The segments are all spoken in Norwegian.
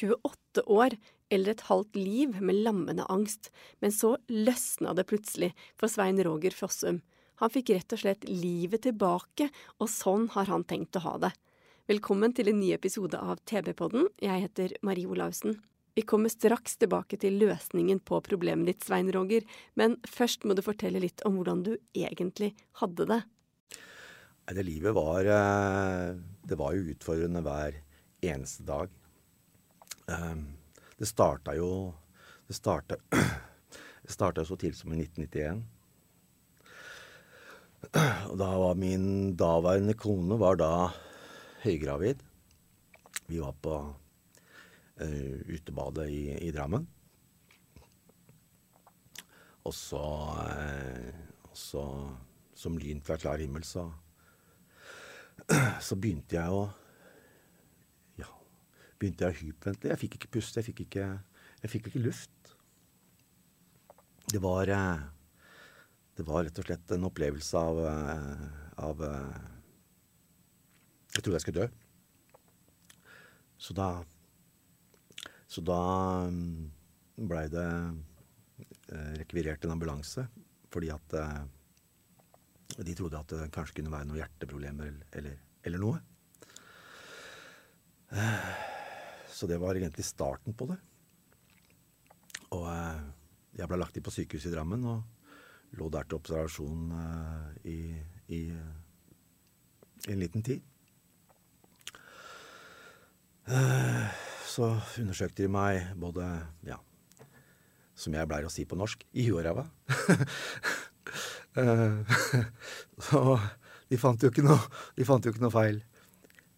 28 år, eller et halvt liv med lammende angst, men så løsna det plutselig for Svein Roger Fossum. Han fikk rett og slett livet tilbake, og sånn har han tenkt å ha det. Velkommen til en ny episode av TV-podden. Jeg heter Marie Olaussen. Vi kommer straks tilbake til løsningen på problemet ditt, Svein Roger, men først må du fortelle litt om hvordan du egentlig hadde det. Det livet var eh, Det var jo utfordrende hver eneste dag. Ehm, Det starta jo Det starta, det starta så tidlig som i 1991. Og da var min daværende kone var da høygravid. Vi var på uh, utebadet i, i Drammen. Og så, uh, så Som lyn fra klar himmel, så så begynte jeg å begynte jeg å hyperventilere. Jeg fikk ikke puste. Jeg fikk ikke, jeg fikk ikke luft. Det var eh, Det var rett og slett en opplevelse av, eh, av eh, Jeg trodde jeg skulle dø. Så da Så da blei det rekvirert en ambulanse fordi at de trodde at det kanskje kunne være noen hjerteproblemer eller, eller noe. Så det var egentlig starten på det. Og eh, jeg ble lagt inn på sykehuset i Drammen og lå der til observasjon eh, i, i, i en liten tid. Eh, Så undersøkte de meg både, ja, som jeg pleier å si på norsk, i huet og ræva. Så de fant jo ikke noe, de fant jo ikke noe feil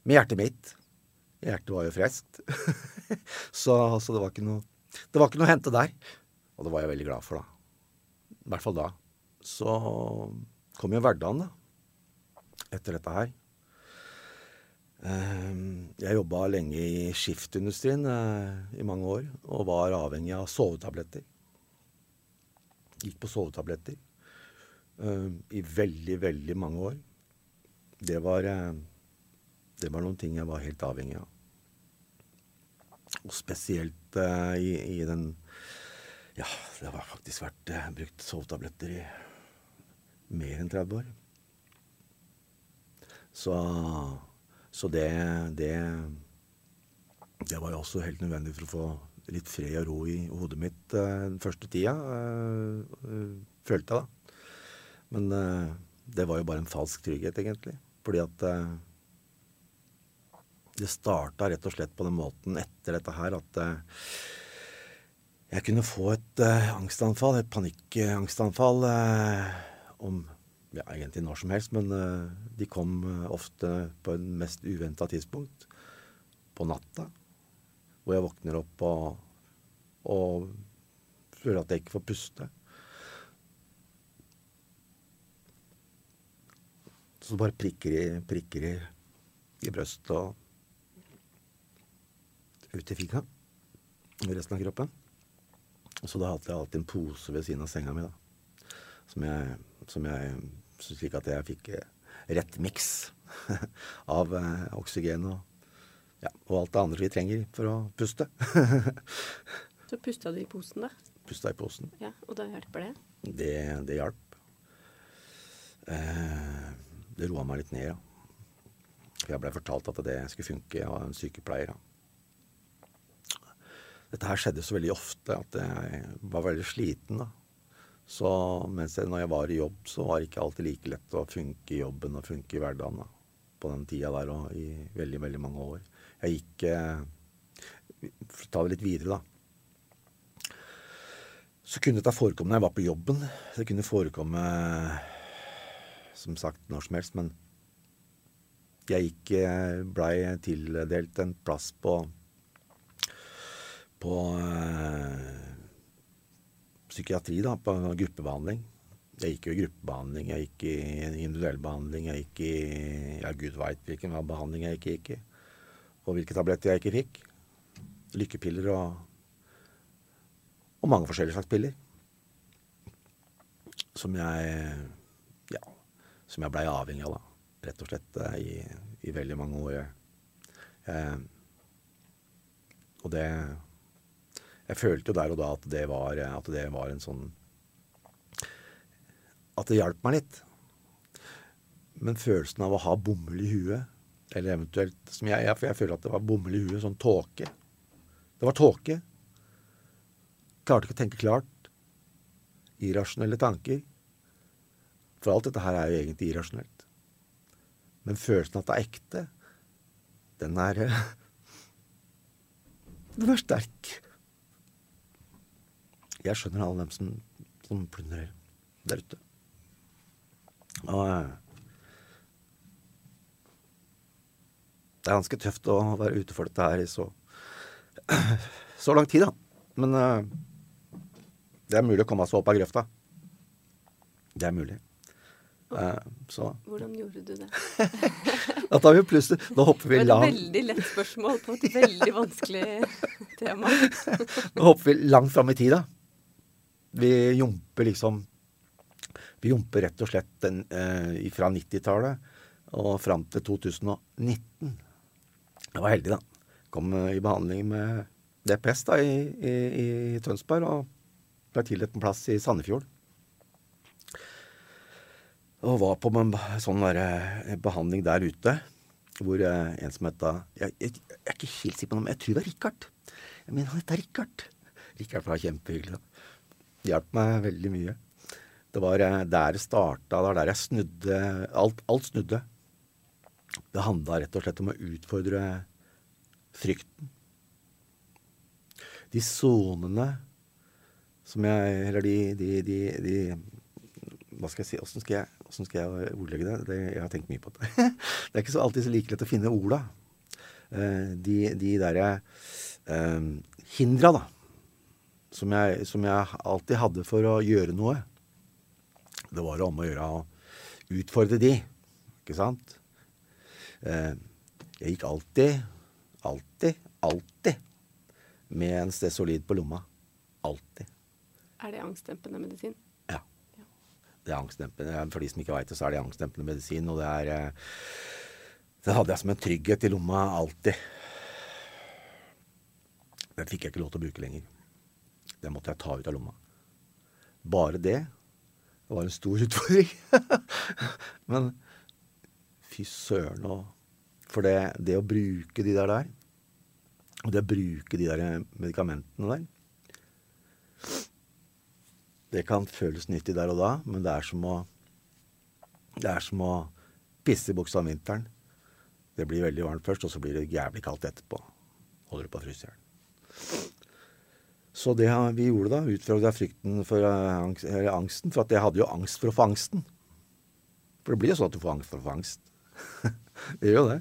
med hjertet mitt. Hjertet var jo friskt. så, så det var noe Det var ikke noe å hente der. Og det var jeg veldig glad for, da. I hvert fall da. Så kom jo hverdagen, da. Etter dette her. Eh, Jeg jobba lenge i skiftindustrien eh, i mange år og var avhengig av sovetabletter. Gikk på sovetabletter eh, i veldig, veldig mange år. Det var, eh, det var noen ting jeg var helt avhengig av. Og spesielt uh, i, i den Ja, det har faktisk vært uh, brukt sovetabletter i mer enn 30 år. Så, så det, det Det var jo også helt nødvendig for å få litt fred og ro i hodet mitt uh, den første tida, følte jeg da. Men det var jo bare en falsk trygghet, egentlig. Fordi at det starta rett og slett på den måten etter dette her at eh, jeg kunne få et eh, angstanfall, et panikkangstanfall, eh, om ja, egentlig når som helst, men de kom ofte på en mest uventa tidspunkt. På natta. Hvor jeg våkner opp og, og føler at jeg ikke får puste. Så bare prikker i, prikker i, i brøstet og ut i fika. med resten av kroppen. Så da hadde jeg alltid en pose ved siden av senga mi, da. Som jeg, som jeg Slik at jeg fikk eh, rett miks av eh, oksygen og, ja, og alt det andre vi trenger for å puste. Så pusta du i posen, da? Pusta i posen. Ja, Og da hjelper det? Det, det hjalp. Eh, det roa meg litt ned, ja. For jeg blei fortalt at det skulle funke av en sykepleier. Ja. Dette her skjedde så veldig ofte at jeg var veldig sliten. da. Så mens jeg, når jeg var i jobb, så var det ikke alltid like lett å funke i jobben og funke i hverdagen. da. På den tida der og i veldig, veldig mange år. Jeg gikk eh, For å ta det litt videre, da. Så kunne dette forekomme når jeg var på jobben. Det kunne forekomme som sagt når som helst, men jeg gikk blei tildelt en plass på på eh, psykiatri, da, på gruppebehandling. Jeg gikk jo i gruppebehandling, jeg gikk i individuell behandling, jeg gikk i Ja, gud veit hvilken behandling jeg gikk i. Og hvilke tabletter jeg ikke fikk. Lykkepiller og Og mange forskjellige slags piller. Som jeg Ja, som jeg blei avhengig av, da. Rett og slett eh, i, i veldig mange år. Eh, og det Jeg følte jo der og da at det var, at det var en sånn at det hjalp meg litt. Men følelsen av å ha bomull i huet, eller eventuelt som jeg, For jeg føler at det var bomull i huet, sånn tåke. Det var tåke. Klarte ikke å tenke klart. Irrasjonelle tanker. For alt dette her er jo egentlig irrasjonelt. Men følelsen av at det er ekte, den er Den er sterk. Jeg skjønner alle dem som, som plundrer der ute. Og eh, det er ganske tøft å være ute for dette her i så, så lang tid, da. Men uh, det er mulig å komme seg opp av grøfta. Det er mulig. Uh, Hvordan gjorde du det? da tar vi plutselig Nå hopper vi langt Det var et veldig lett spørsmål på et veldig vanskelig tema. Nå hopper vi langt fram i tid, da. Vi jumper liksom vi jumper rett og slett den, eh, fra 90-tallet og fram til 2019. Jeg var heldig, da. Kom eh, i behandling med DPS da, i, i, i Tønsberg og ble tildelt en plass i Sandefjord. Og var på en sånn der, eh, behandling der ute hvor eh, en som het jeg, jeg, jeg, er ikke helt sikker på men jeg tror det var Richard. Jeg mener han heter Richard. Richard var kjempehyggelig. Hjalp meg veldig mye. Det var eh, der det starta. Det var der jeg snudde Alt, alt snudde. Det handla rett og slett om å utfordre frykten. De sonene som jeg Eller de, de, de, de Hva skal jeg si? Åssen skal, skal, jeg ordlegge det? det? Jeg har tenkt mye på det. det er ikke så alltid så like lett å finne orda. Eh, de, de derre eh, hindra, da. Som jeg, som jeg alltid hadde for å gjøre noe. Det var om å gjøre å utfordre de, ikke sant? Eh, jeg gikk alltid, alltid, alltid med en sted solid på lomma. Alltid. Er det angstdempende medisin? Ja. Det er angstdempende. For de som ikke veit det, så er det angstdempende medisin. Og det er eh, Det hadde jeg som en trygghet i lomma alltid. Den fikk jeg ikke lov til å bruke lenger. Den måtte jeg ta ut av lomma. Bare det det var en stor utfordring. Men fy søren òg. For det, det, å bruke de der der, og det å bruke de der medikamentene der Det kan føles nyttig der og da, men det er som å det er som å pisse i buksa om vinteren. Det blir veldig varmt først, og så blir det jævlig kaldt etterpå. Holder du på å fryse i hjel. Så det vi gjorde da, ut fra frykten for eller angsten For at jeg hadde jo angst for å få angsten. For det blir jo sånn at du får angst for å få angst. det gjør jo det.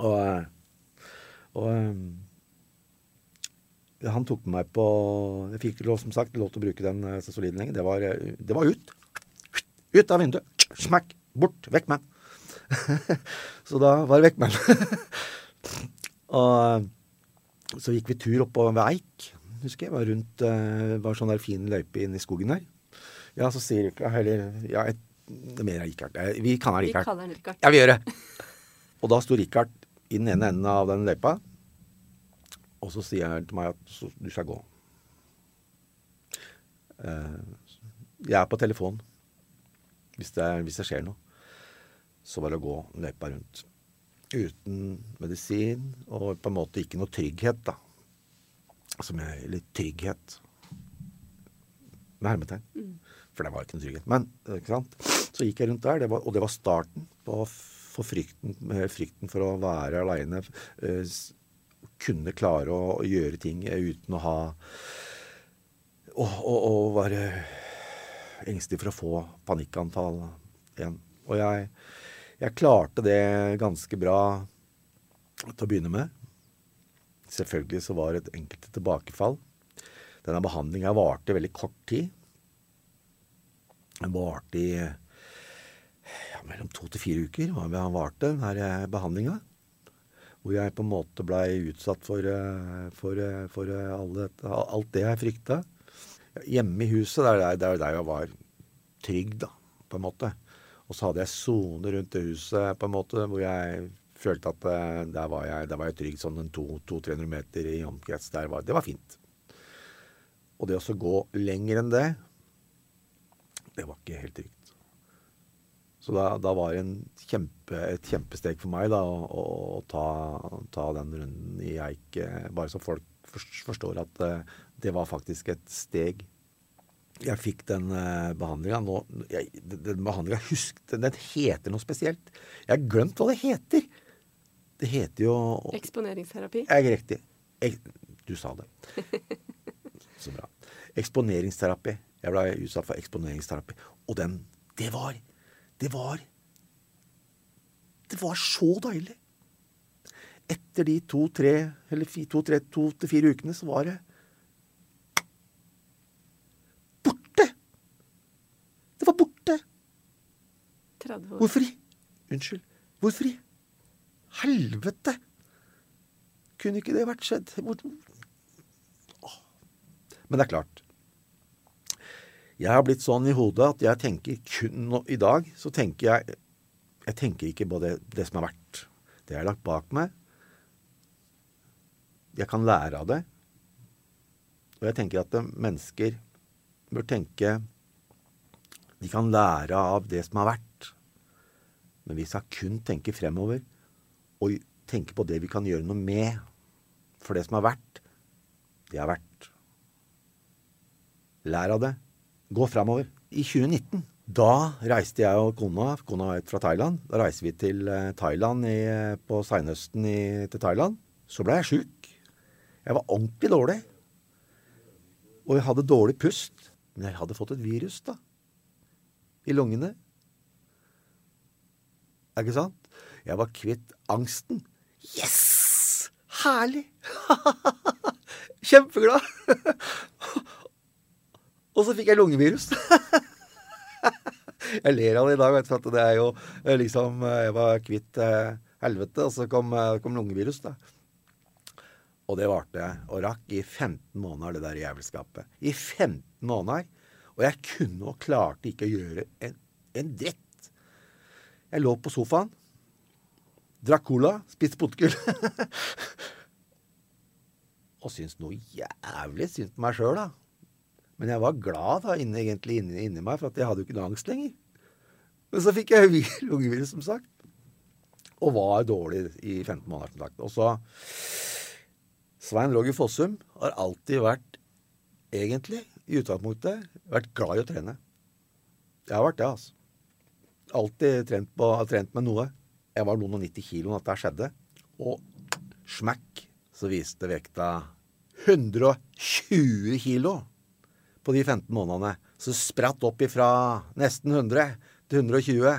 Og, og ja, han tok med meg på Jeg fikk lov, som sagt, lov til å bruke den eh, så solid lenge. Det var, det var ut. Ut av vinduet. Smakk. Bort. Vekk med den. så da var det vekk med den. og så gikk vi tur oppå ved Eik, husker jeg. Var rundt uh, var sånn der fin løype inn i skogen der. Ja, så sier Rikard heller ja, et, det mener er Rikard. Vi kaller Rikard. Vi han Rikard. Ja, vi gjør det. Og da sto Rikard i den ene enden av den løypa. Og så sier han til meg at du skal gå. Uh, jeg er på telefon hvis det, hvis det skjer noe. Så var det å gå løypa rundt uten medisin og på en måte ikke noe trygghet, da. Som jeg Litt trygghet. Med hermetegn. Mm. For det var ikke noe trygghet. Men ikke sant? så gikk jeg rundt der, det var, og det var starten på for frykten, frykten for å være aleine. Eh, kunne klare å, å, gjøre ting uten å ha Å være engstelig for å få panikkanfall igjen. Og jeg jeg klarte det ganske bra til å begynne med. Selvfølgelig så var det et enkelte tilbakefall. Denne behandlinga varte veldig kort tid. Den varte i ja, mellom to til fire uker var det han varte, denne behandlinga. Hvor jeg på en måte blei utsatt for, eh, for, eh, for eh, alle, alt det jeg frykta. Hjemme i huset, det er der, der jeg var trygg, da, på en måte. Og så hadde jeg sone rundt det huset på en måte, hvor jeg følte at der var jeg, der var jeg trygg sånn 200-300 meter i omkrets. Der var, det var fint. Og det å gå lenger enn det, det var ikke helt trygt. Så da, da var det kjempe, et kjempesteg for meg da, å, å, å ta, ta, den runden i Eik. Bare så folk forstår at uh, det var faktisk et steg. Jeg fikk den uh, behandlinga nå jeg, Den behandlinga husk, den, den, heter noe spesielt. Jeg har glemt hva det heter. Det heter jo Eksponeringsterapi? Ja, riktig. Jeg, du sa det. Så bra. Eksponeringsterapi. Jeg ble utsatt for eksponeringsterapi. Og den Det var det var Det var så deilig. Etter de to-tre eller to-tre, to til fire ukene så var det borte! Det var borte. 30 år. Hvorfor i Unnskyld. Hvorfor i helvete kunne ikke det vært skjedd? Men det er klart. Jeg har blitt sånn i hodet at jeg tenker kun I dag så tenker jeg Jeg tenker ikke på det, det som har vært. Det jeg har lagt bak meg. Jeg kan lære av det. Og jeg tenker at mennesker bør tenke De kan lære av det som har vært. Men vi skal kun tenke fremover og tenke på det vi kan gjøre noe med. For det som har vært, det har vært. Lær av det. Gå fremover. I 2019 da reiste jeg og kona Kona er fra Thailand. Da reiser vi til eh, Thailand i, på seinhøsten til Thailand. Så ble jeg sjuk. Jeg var ordentlig dårlig. Og jeg hadde dårlig pust. Men jeg hadde fått et virus, da. I lungene. Ikke sant? Jeg var kvitt angsten. Yes! Herlig! Kjempeglad! Og så fikk jeg lungevirus. jeg ler av det i dag, vet du, for det er jo eh, liksom eh, Jeg var kvitt eh, helvete, og så kom, kom, lungevirus, da. Og det varte og rakk i 15 måneder, det der jævelskapet. I 15 måneder. Og jeg kunne og klarte ikke å gjøre en, en dritt. Jeg lå på sofaen, drakk cola, spiste potetgull. og syntes noe jævlig synd på meg sjøl, da. Men jeg var glad da, inni, egentlig inni, inni, meg, for at jeg hadde jo ikke noe angst lenger. Men så fikk jeg lungevirus, som sagt. Og var dårlig i 15 måneder, som sagt. Og så Svein Roger Fossum har alltid vært, egentlig, i utgangspunktet, vært glad i å trene. Jeg har vært det, altså. Alltid trent, på, trent med noe. Jeg var noen og 90 kilo da dette skjedde. Og smekk, så viste vekta 120 kilo på de 15 månedene. Så spratt opp ifra nesten 100 til 120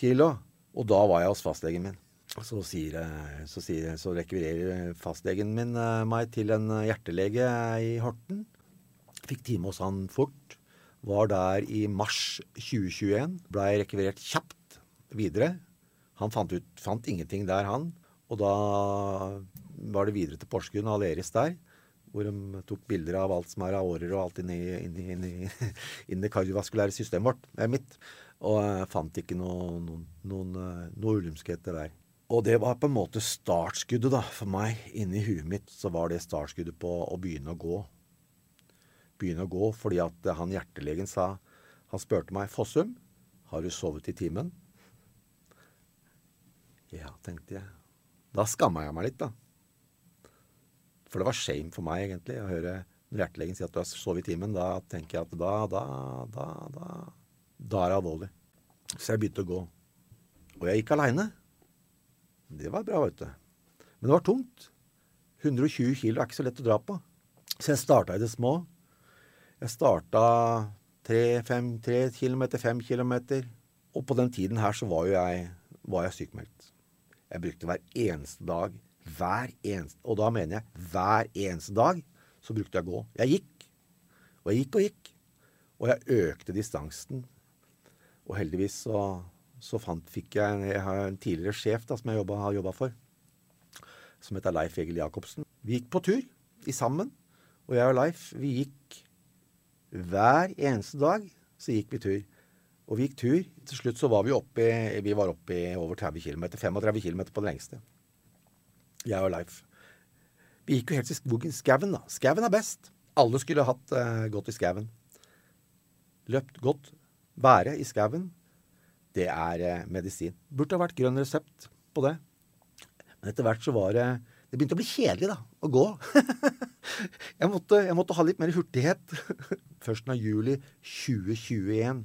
kilo. Og da var jeg hos fastlegen min. Så, sier, så, sier, så rekvirerer fastlegen min eh, meg til en hjertelege i Horten. Fikk time hos han fort. Var der i mars 2021. Blei rekvirert kjapt videre. Han fant, ut, fant ingenting der, han. Og da var det videre til Porsgrunn og Aleris der hvor de tok bilder av alt som er av årer og alt inni, inni, inni, inni det kardiovaskulære systemet vårt, eh, mitt. Og jeg fant ikke noe, noen, noen, eh, noe ulumskheter der. Og det var på en måte startskuddet da, for meg. Inni huet mitt så var det startskuddet på å begynne å gå. Begynne å gå fordi at han hjertelegen sa Han spurte meg Fossum, har du sovet i timen? Ja, tenkte jeg. Da skamma jeg meg litt, da. For det var shame for meg, egentlig, å høre når hjertelegen sier at du har sovet i timen. Da tenker jeg at da, da, da, da, da er det alvorlig. Så jeg begynte å gå. Og jeg gikk aleine. Det var bra, vet du. Men det var tungt. 120 kilo er ikke så lett å dra på. Så jeg starta i det små. Jeg starta 3 kilometer, 5 kilometer. Og på den tiden her så var jo jeg, var jeg sykemeldt. Jeg brukte hver eneste dag hver eneste Og da mener jeg hver eneste dag så brukte jeg å gå. Jeg gikk. Og jeg gikk og gikk. Og jeg økte distansen. Og heldigvis så, så fant, fikk jeg en, jeg har en tidligere sjef da, som jeg jobbet, har jobba for, som heter Leif Egil Jacobsen. Vi gikk på tur i sammen. Og jeg og Leif, vi gikk hver eneste dag så gikk vi tur. Og vi gikk tur. Til slutt så var vi oppe i, over 30 km. 35 km på det lengste. Jeg og Leif. Vi gikk jo helt til skauen, da. Skauen er best. Alle skulle hatt uh, gått i skauen. Løpt godt. Være i skauen. Det er uh, medisin. Burde ha vært grønn resept på det. Men etter hvert så var det Det begynte å bli kjedelig, da, å gå. jeg, måtte, jeg måtte ha litt mer hurtighet. Førsten av juli 2021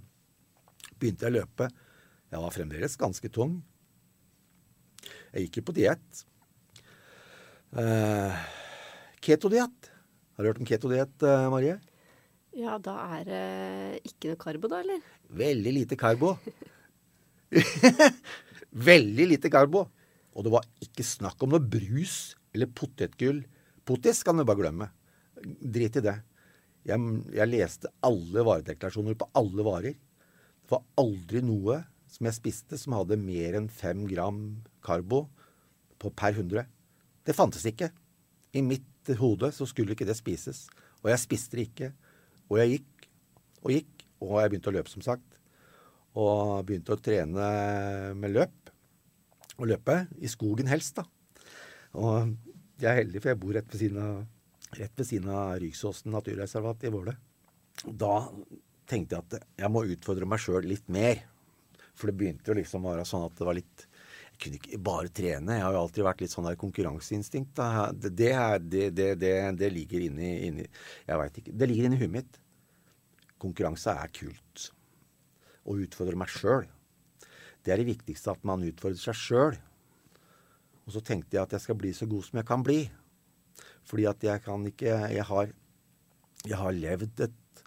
begynte jeg å løpe. Jeg var fremdeles ganske tung. Jeg gikk jo på diett. Uh, Ketodiett. Har du hørt om ketodiett, uh, Marie? Ja, da er det ikke noe karbo, da, eller? Veldig lite karbo. Veldig lite karbo. Og det var ikke snakk om noe brus eller potetgull. Potis kan du bare glemme. Drit i det. Jeg, jeg leste alle varedeklarasjoner på alle varer. Det var aldri noe som jeg spiste som hadde mer enn fem gram karbo på per hundre. Det fantes ikke. I mitt hode så skulle ikke det spises. Og jeg spiste det ikke. Og jeg gikk og gikk, og jeg begynte å løpe, som sagt. Og begynte å trene med løp. Og løpe i skogen helst, da. Og jeg er heldig, for jeg bor rett ved siden av, rett ved siden av Ryksåsen naturreservat i Våle. Da tenkte jeg at jeg må utfordre meg sjøl litt mer. For det begynte jo liksom å være sånn at det var litt Jeg kunne ikke bare trene. Jeg har jo alltid vært litt sånn der konkurranseinstinkt. Det, det, det, det, det ligger inni, inni Jeg veit ikke. Det ligger inni huet mitt. Konkurranse er kult. Å utfordre meg sjøl. Det er det viktigste, at man utfordrer seg sjøl. Og så tenkte jeg at jeg skal bli så god som jeg kan bli. Fordi at jeg kan ikke Jeg har, jeg har levd et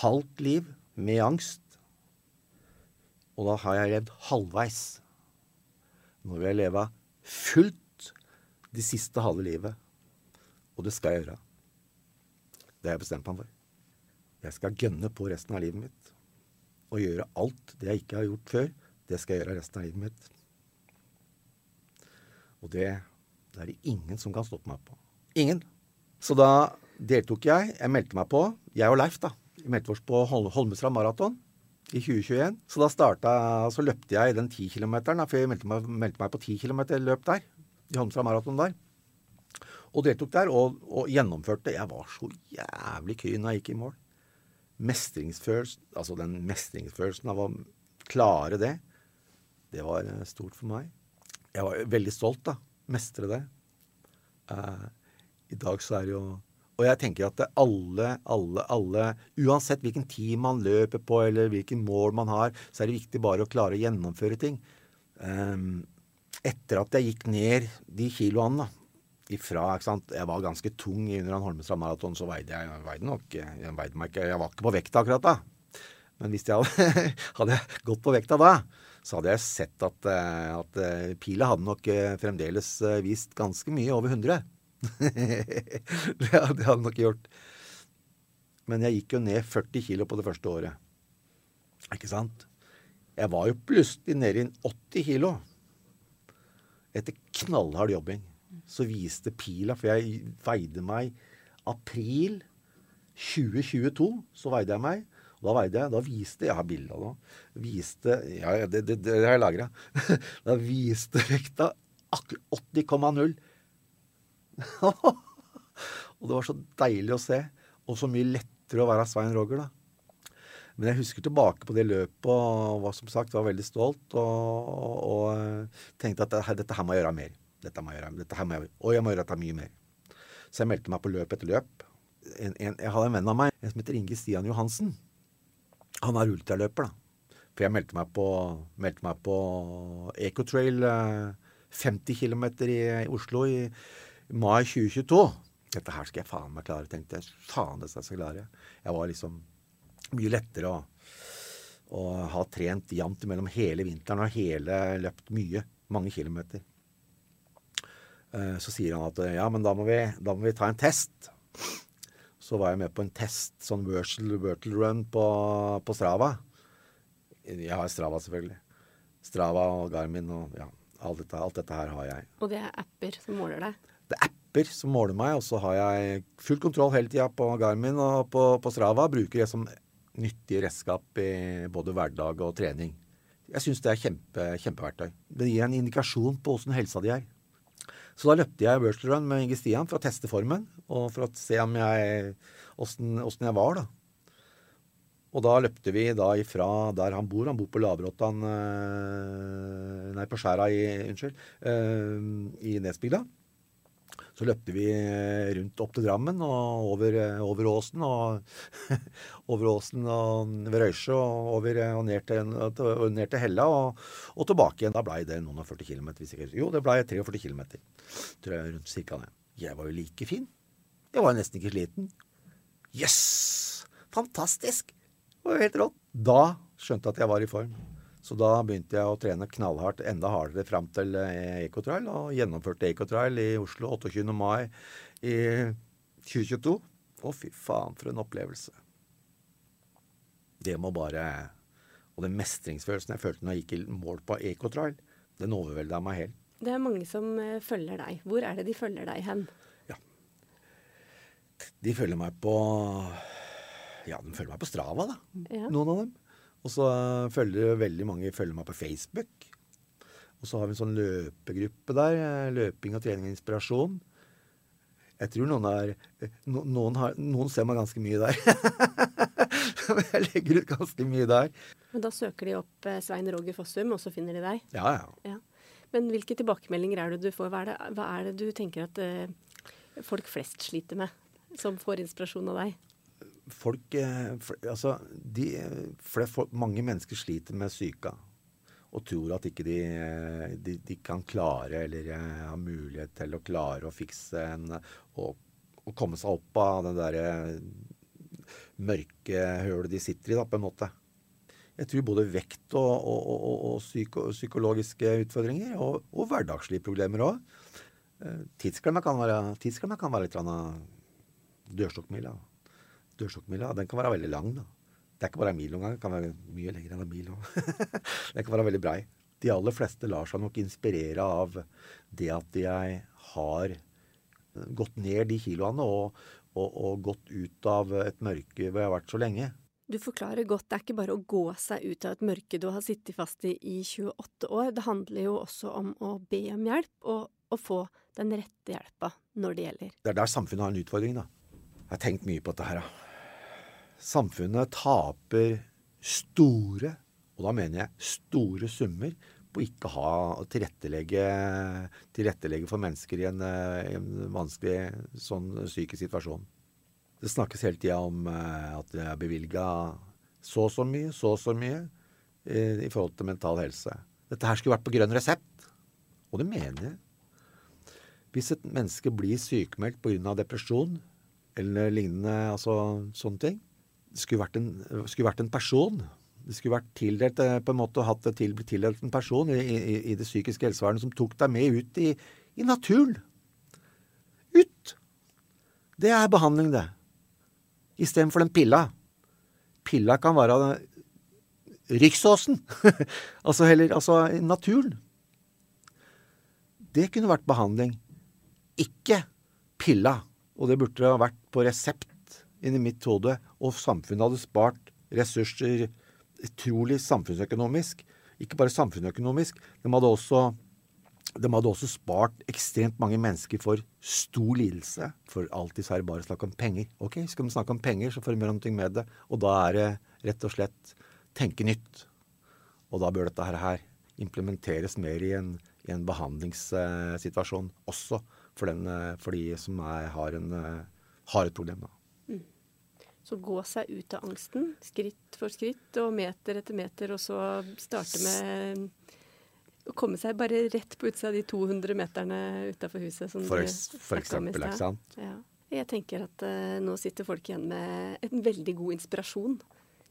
halvt liv med angst. Og da har jeg levd halvveis. Nå vil jeg leve fullt det siste halve livet. Og det skal jeg gjøre. Det har jeg bestemt meg for. Jeg skal gønne på resten av livet mitt. Og gjøre alt det jeg ikke har gjort før. Det skal jeg gjøre resten av livet mitt. Og det, det er det ingen som kan stoppe meg på. Ingen. Så da deltok jeg. Jeg meldte meg på. Jeg og Leif, da vi meldte oss på Holmestrand maraton i 2021. Så da starta, så løpte jeg den 10 km, for jeg meldte meg, meldte meg på 10 km løp der. I Holmestrand maraton der. Og deltok der, og, og, gjennomførte. Jeg var så jævlig kry når jeg gikk i mål. Mestringsfølelsen, altså den mestringsfølelsen av å klare det, det var eh, stort for meg. Jeg var veldig stolt, da. Mestre det. Uh, I dag så er det jo og jeg tenker at alle, alle, alle Uansett hvilken tid man løper på, eller hvilken mål man har, så er det viktig bare å klare å gjennomføre ting. Um, etter at jeg gikk ned de kiloene da, ifra ikke sant? Jeg var ganske tung under en Holmestrand maraton, så veide jeg, jeg veide nok jeg, veide meg ikke, jeg var ikke på vekta akkurat da. Men hvis jeg hadde, hadde gått på vekta da, så hadde jeg sett at, eh, at eh, pila hadde nok eh, fremdeles vist ganske mye over 100. det hadde jeg nok gjort. Men jeg gikk jo ned 40 kilo på det første året. Ikke sant? Jeg var jo plutselig nede i 80 kilo. Etter knallhard jobbing. Så viste pila, for jeg veide meg april 2022, så veide jeg meg. Da veide jeg Da viste Jeg har bilde av det. Viste Ja, det, det, det har jeg lagra. da viste vekta 80,0. og det var så deilig å se. Og så mye lettere å være Svein Roger, da. Men jeg husker tilbake på det løpet og var som sagt var veldig stolt. Og, og, tenkte at dette, her må jeg gjøre mer. Dette må jeg gjøre, dette her må jeg, og jeg må gjøre dette mye mer. Så jeg meldte meg på løp etter løp. En, en, jeg hadde en venn av meg en som heter Inge Stian Johansen. Han er ultraløper, da. For jeg meldte meg på, meldte meg på Ecotrail 50 km i Oslo i mai 2022 Dette her skal jeg faen meg klare, tenkte jeg. Faen, det skal jeg klare. Jeg var liksom mye lettere å, å ha trent jevnt mellom hele vinteren og hele løpt mye. Mange kilometer. Eh, så sier han at ja, men da må vi, da må vi ta en test. Så var jeg med på en test, sånn virtual, virtual run på, på Strava. Jeg har Strava, selvfølgelig. Strava og Garmin og ja, alt dette, alt dette her har jeg. Og det er apper som måler deg? Det er apper som måler meg, og så har jeg full kontroll hele tida på Garmin og på, på Strava. Bruker det som nyttig redskap i både hverdag og trening. Jeg syns det er kjempe, kjempeverktøy. Det gir en indikasjon på åssen helsa di er. Så da løpte jeg virtual run med Inge Stian for å teste formen, og for å se om jeg, åssen jeg var, da. Og da løpte vi da ifra der han bor. Han bor på Lavråttan eh, Nei, på Skjæra i Unnskyld. Eh, I Nesbygda. Så løpte vi rundt opp til Drammen og over, over åsen og over åsen og ved Røysjø og, over, og ned, til, ned til Hella og, og, tilbake igjen. Da blei det noen og 40 km. Jo, det blei 43 km. Tror jeg rundt cirka det. Jeg var jo like fin. Jeg var nesten ikke sliten. Jøss! Yes! Fantastisk! Det var jo helt rått. Da skjønte jeg at jeg var i form. Så da begynte jeg å trene knallhardt, enda hardere fram til Ecotrail. Og gjennomførte Ecotrail i Oslo 28. mai i 2022. Å, fy faen, for en opplevelse. Det må bare Og den mestringsfølelsen jeg følte når jeg gikk i mål på Ecotrail, den overvelda meg helt. Det er mange som eh, følger deg. Hvor er det de følger deg hen? Ja. De følger meg på Ja, de følger meg på Strava, da. Ja. Noen av dem. Og så følger veldig mange følger meg på Facebook. Og så har vi en sånn løpegruppe der. Løping og trening og inspirasjon. Jeg tror noen er Noen, har, noen ser meg ganske mye der. jeg legger ut ganske mye der. Men da søker de opp eh, Svein Roger Fossum, og så finner de deg? Ja, ja. ja. Men hvilke tilbakemeldinger er det du får? Hva er det, hva er det du tenker at uh, folk flest sliter med, som får inspirasjon av deg? Folk eh, Altså, de, folk, mange mennesker sliter med psyka Og tror at ikke de, eh, de, de kan klare, eller eh, har mulighet til å klare å fikse en Og, komme seg opp av det derre mørke hølet de sitter i, da, på en måte. Jeg tror både vekt og, og, og, psyko, psykologiske utfordringer, og, hverdagslige problemer òg. Tidsklemma kan kan være litt dørstokkmila dørstokkmila, den kan være veldig lang. da. Det er ikke bare en mil noen gang, det kan være mye lenger enn en mil. den kan være veldig brei. De aller fleste lar seg nok inspirere av det at jeg har gått ned de kiloene og, og, og gått ut av et mørke hvor jeg har vært så lenge. Du forklarer godt det er ikke bare å gå seg ut av et mørke du har sittet fast i i 28 år. Det handler jo også om å be om hjelp og å få den rette hjelpa når det gjelder. Det er der samfunnet har en utfordring, da. Jeg har tenkt mye på dette her, da samfunnet taper store, og da mener jeg store summer, på ikke å ha tilrettelegge, tilrettelegge for mennesker i en, en, vanskelig sånn psykisk situasjon. Det snakkes hele tida om eh, at det er bevilga så og så mye, så og så mye i, i, forhold til mental helse. Dette her skulle vært på grønn resept, og det mener jeg. Hvis et menneske blir sykemeldt pga. depresjon eller lignende, altså sånne ting, skulle vært, en, skulle vært en person. Det skulle vært tildelt eh, på en måte hatt det til, tildelt en person i, i, i, det psykiske helsevernet som tok deg med ut i, i naturen. Ut! Det er behandling, det. Istedenfor den pilla. Pilla kan være Riksåsen. altså heller altså naturen. Det kunne vært behandling. Ikke pilla. Og det burde ha vært på resept inni mitt hode, og samfunnet hadde spart ressurser utrolig samfunnsøkonomisk. Ikke bare samfunnsøkonomisk, de hadde også de hadde også spart ekstremt mange mennesker for stor lidelse. For alltid så er det bare snakk om penger. Ok, skal vi snakke om penger, så får vi gjøre noe med det. Og da er det rett og slett tenke nytt. Og da bør dette her implementeres mer i en, i en behandlingssituasjon også for, den, for de som er, har, en, har et problem. da. Så gå seg ut av angsten, skritt for skritt og meter etter meter, og så starte med å komme seg bare rett på utsida av de 200 meterne utafor huset. Som for, for eksempel, ikke sant? Ja. Jeg tenker at uh, nå sitter folk igjen med en veldig god inspirasjon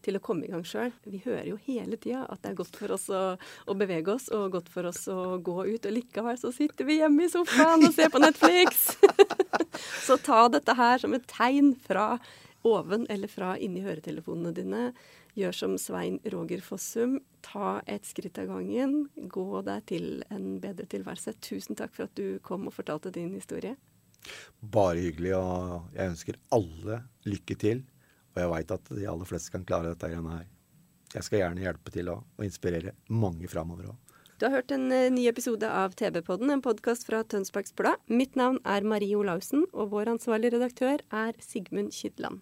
til å komme i gang sjøl. Vi hører jo hele tida at det er godt for oss å, å, bevege oss og godt for oss å gå ut. Og likevel så sitter vi hjemme i sofaen og ser på Netflix. så ta dette her som et tegn fra oven eller fra inni høretelefonene dine. Gjør som Svein Roger Fossum. Ta et skritt av gangen. Gå deg til en bedre tilværelse. Tusen takk for at du kom og fortalte din historie. Bare hyggelig, og jeg ønsker alle lykke til. Og jeg veit at de aller fleste kan klare dette greiene her. Jeg skal gjerne hjelpe til å, og inspirere mange framover òg. Du har hørt en uh, ny episode av TV-podden, en podkast fra Tønsbergs Blad. Mitt navn er Marie Olaussen, og vår ansvarlige redaktør er Sigmund Kydland.